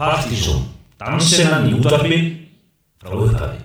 Partíson, dansinnan í útvarpi frá upphæði.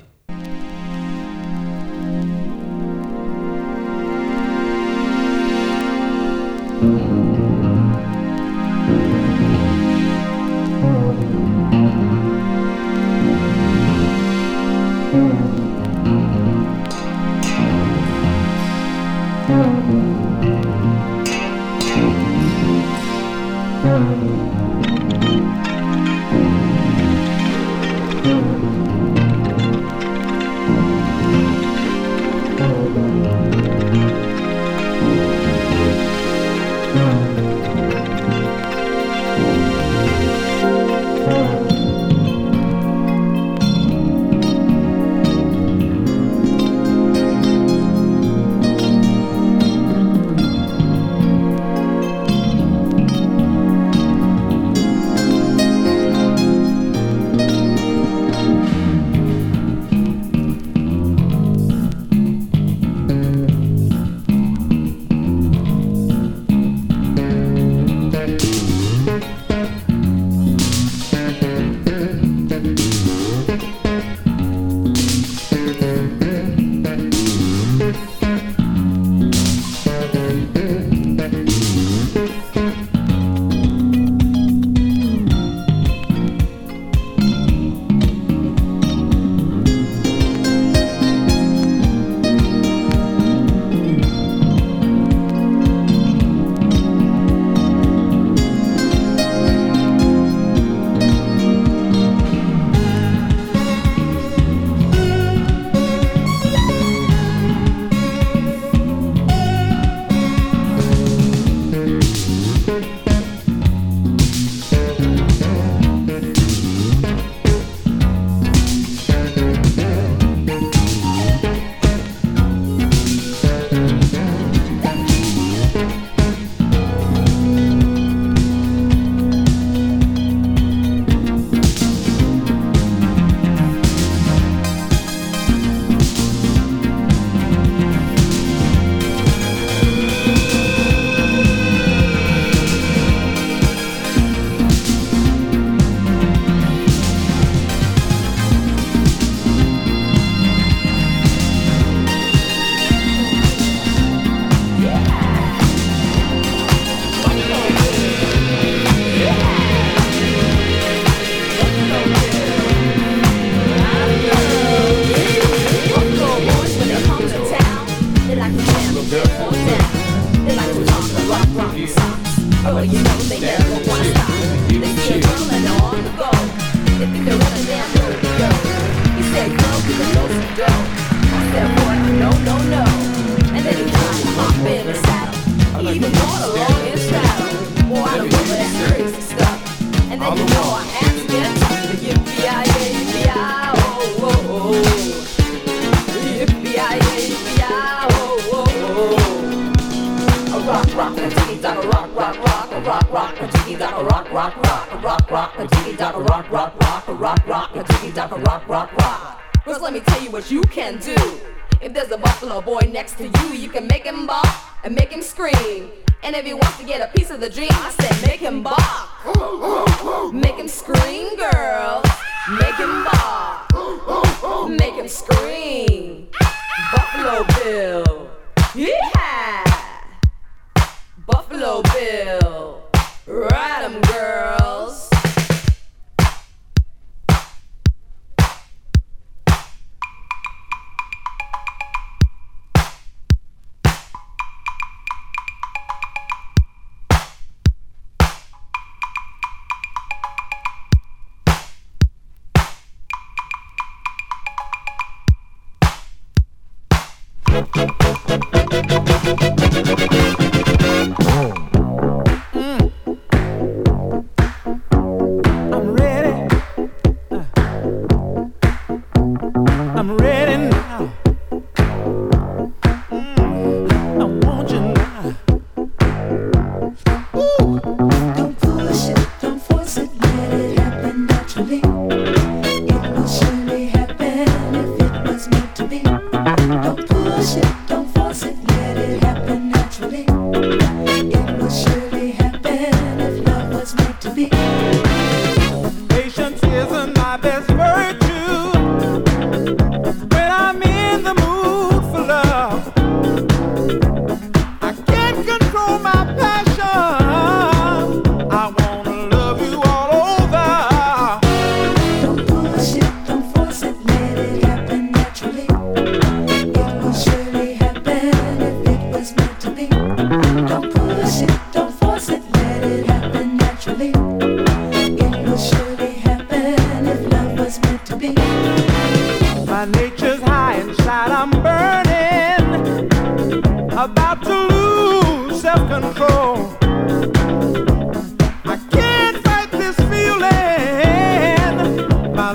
Don't push it,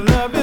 love it.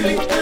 Thank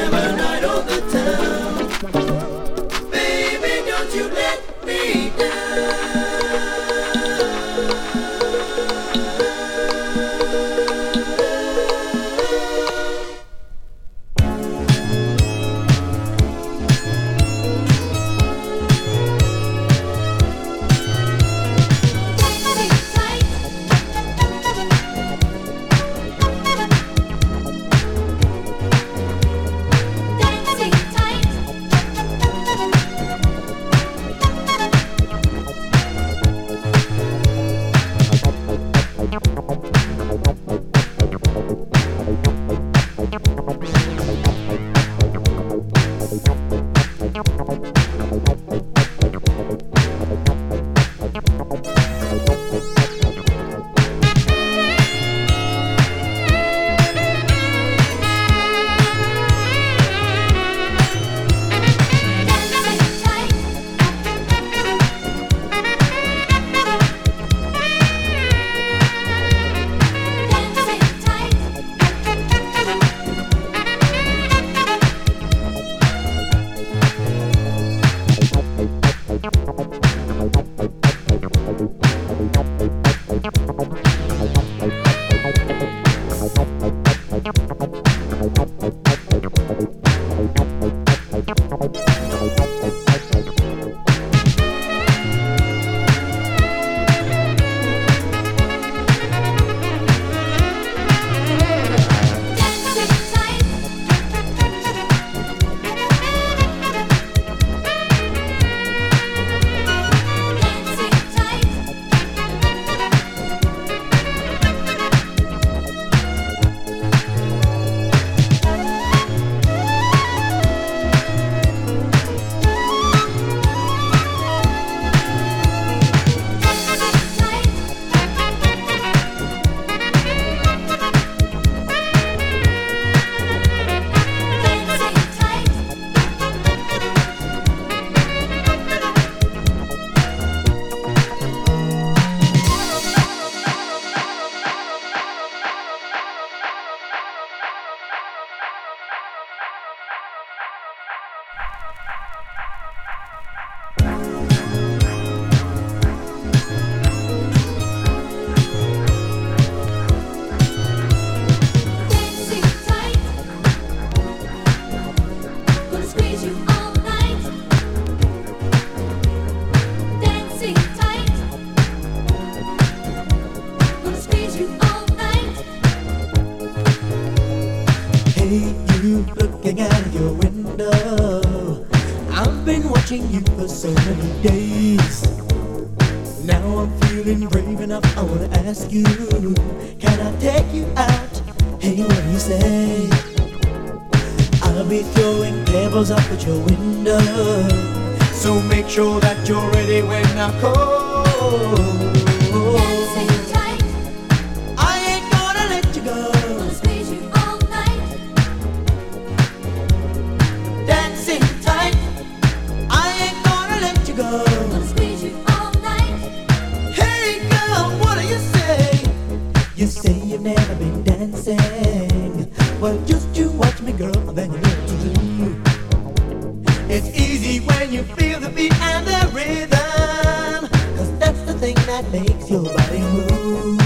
that makes your body move.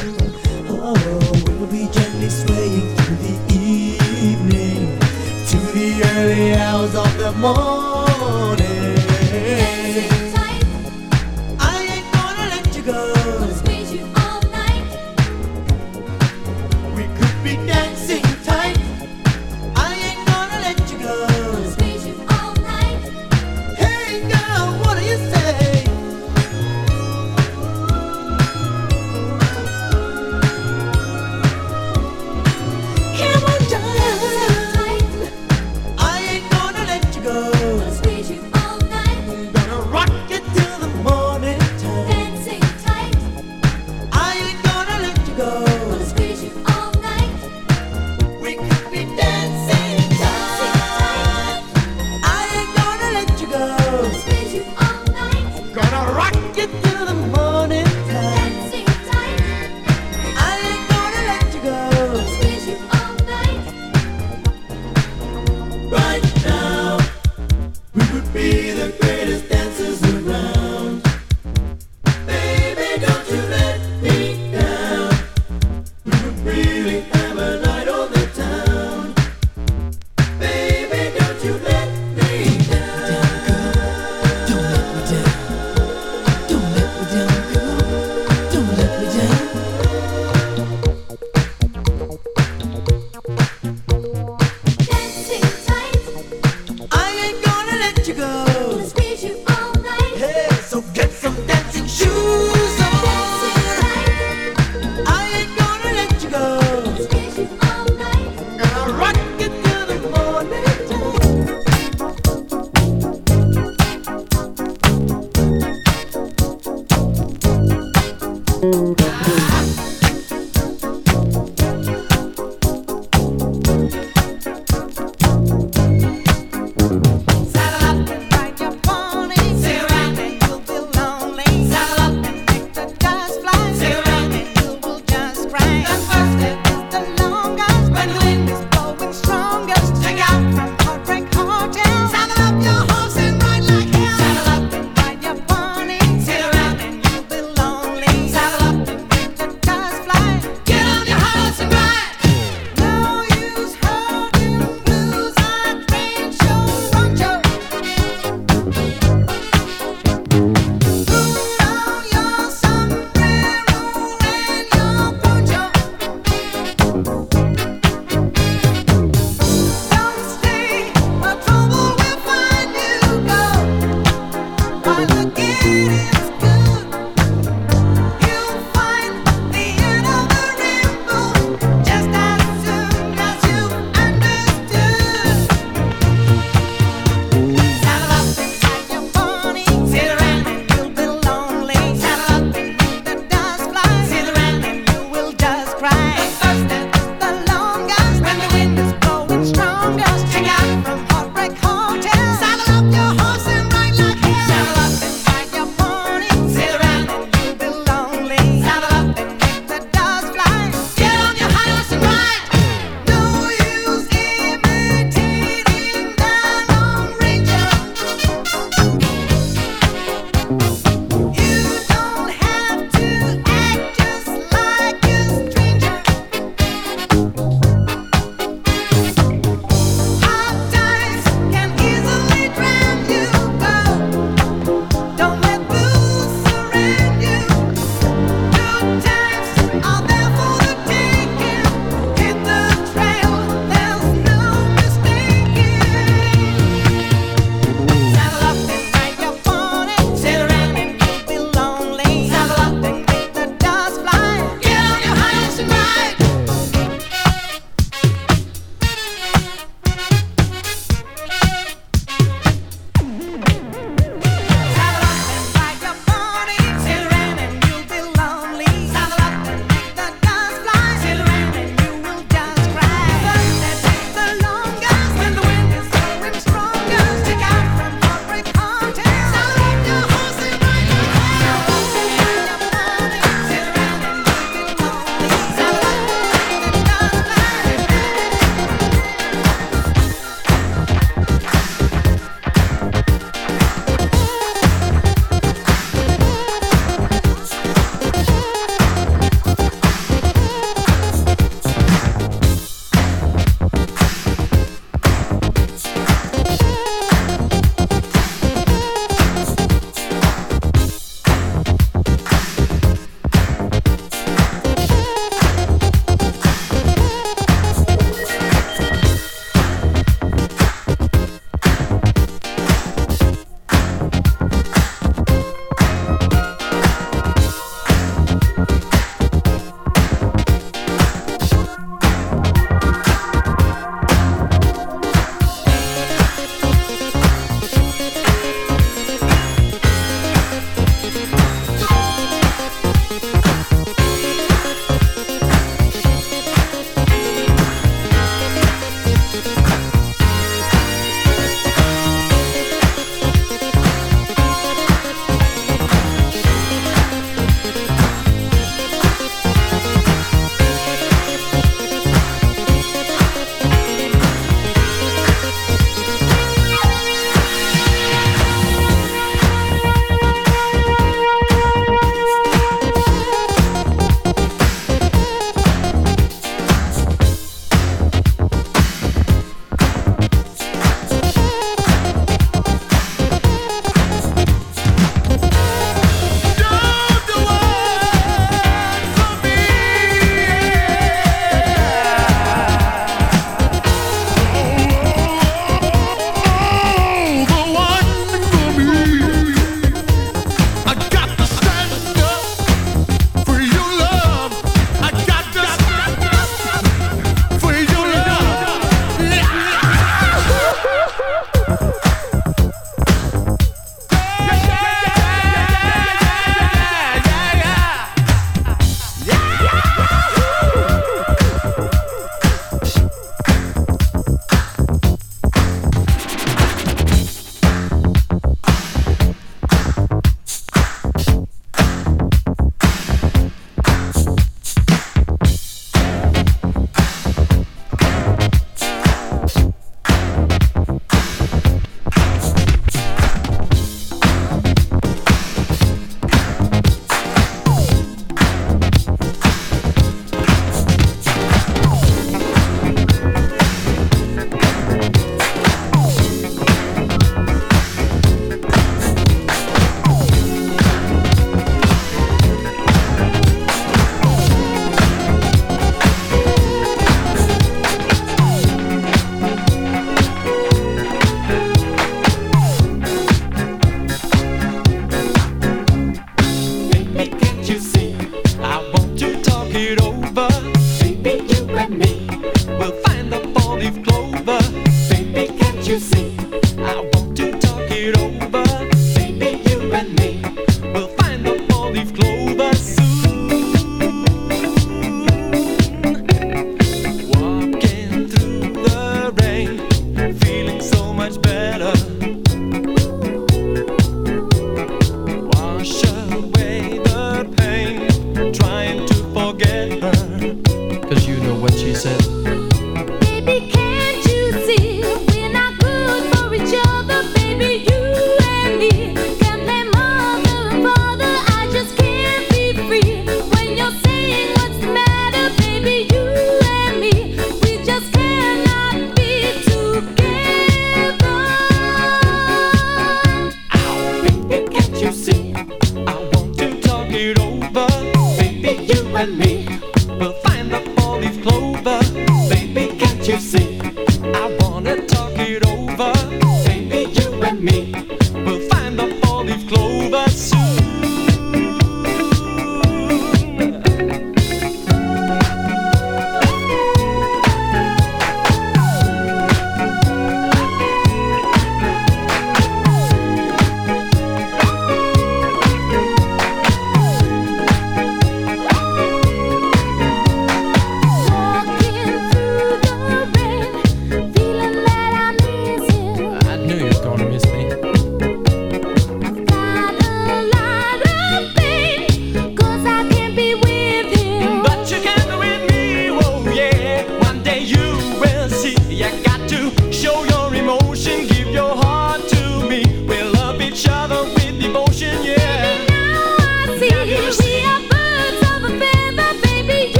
Oh, we will be gently swaying through the evening, to the early hours of the morning.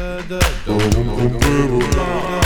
She goes calling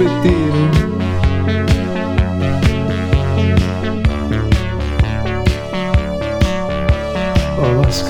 mit dir. Oh, was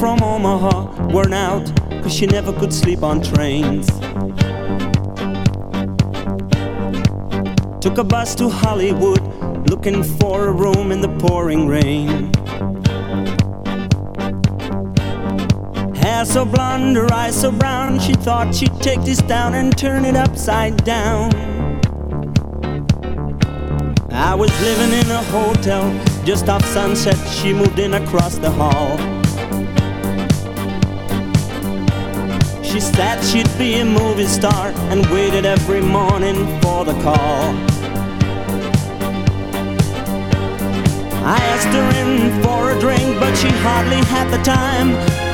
from Omaha, worn out, cause she never could sleep on trains. Took a bus to Hollywood, looking for a room in the pouring rain. Hair so blonde, her eyes so brown, she thought she'd take this down and turn it upside down. I was living in a hotel just off sunset. She moved in across the hall. She said she'd be a movie star and waited every morning for the call. I asked her in for a drink, but she hardly had the time.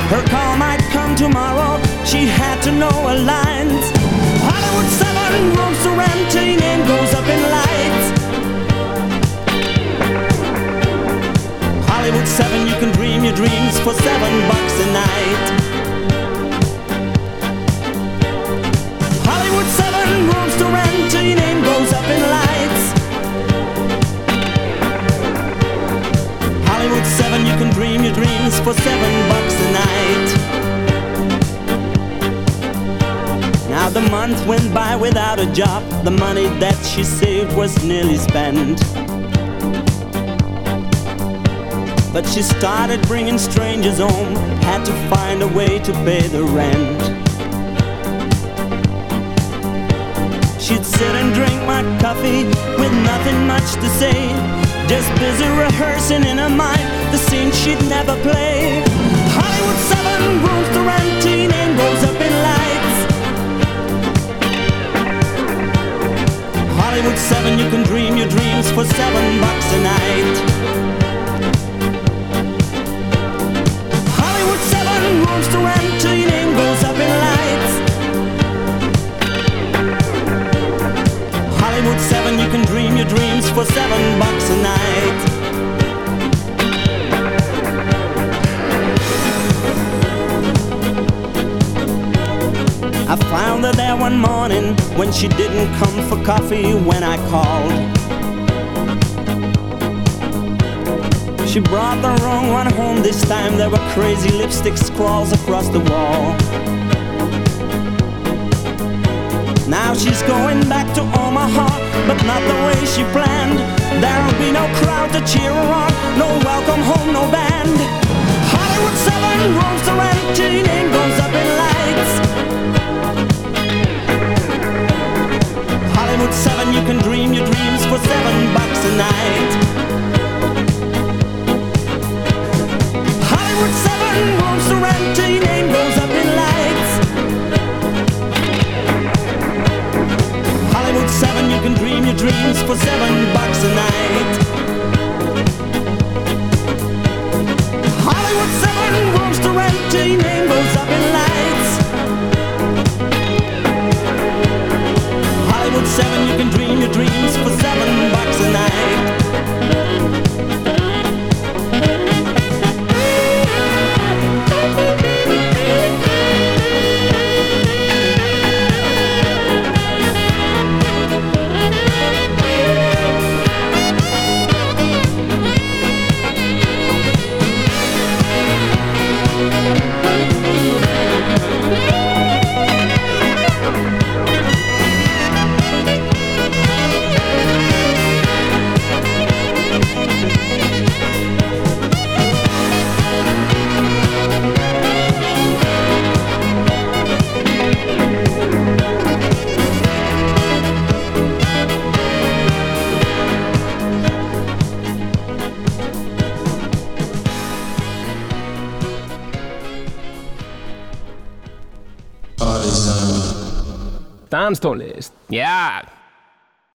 Her call might come tomorrow. She had to know her lines. Hollywood 7 rooms to rent, your name goes up in lights. Hollywood 7, you can dream your dreams for seven bucks a night. For seven bucks a night. Now The month went by without a job. The money that she saved was nearly spent. But she started bringing strangers home. Had to find a way to pay the rent. Sit and drink my coffee with nothing much to say. Just busy rehearsing in her mind the scene she'd never play. Hollywood 7 rooms to rent, name goes up in lights. Hollywood 7, you can dream your dreams for seven bucks a night. Your dreams for seven bucks a night. I found her there one morning when she didn't come for coffee when I called. She brought the wrong one home this time. There were crazy lipstick scrawls across the wall. Now she's going back to Omaha, but not the way she planned. There'll be no crowd to cheer her on, no welcome home, no band. Hollywood 7 roams to rent, name goes up in lights. Hollywood 7, you can dream your dreams for seven bucks a night. Hollywood 7 roams to rent, name goes up dreams for seven bucks a night. Hollywood 7 rooms to rent, name goes up in lights. Hollywood 7, you can dream your dreams for seven bucks a night. Danstónlist, já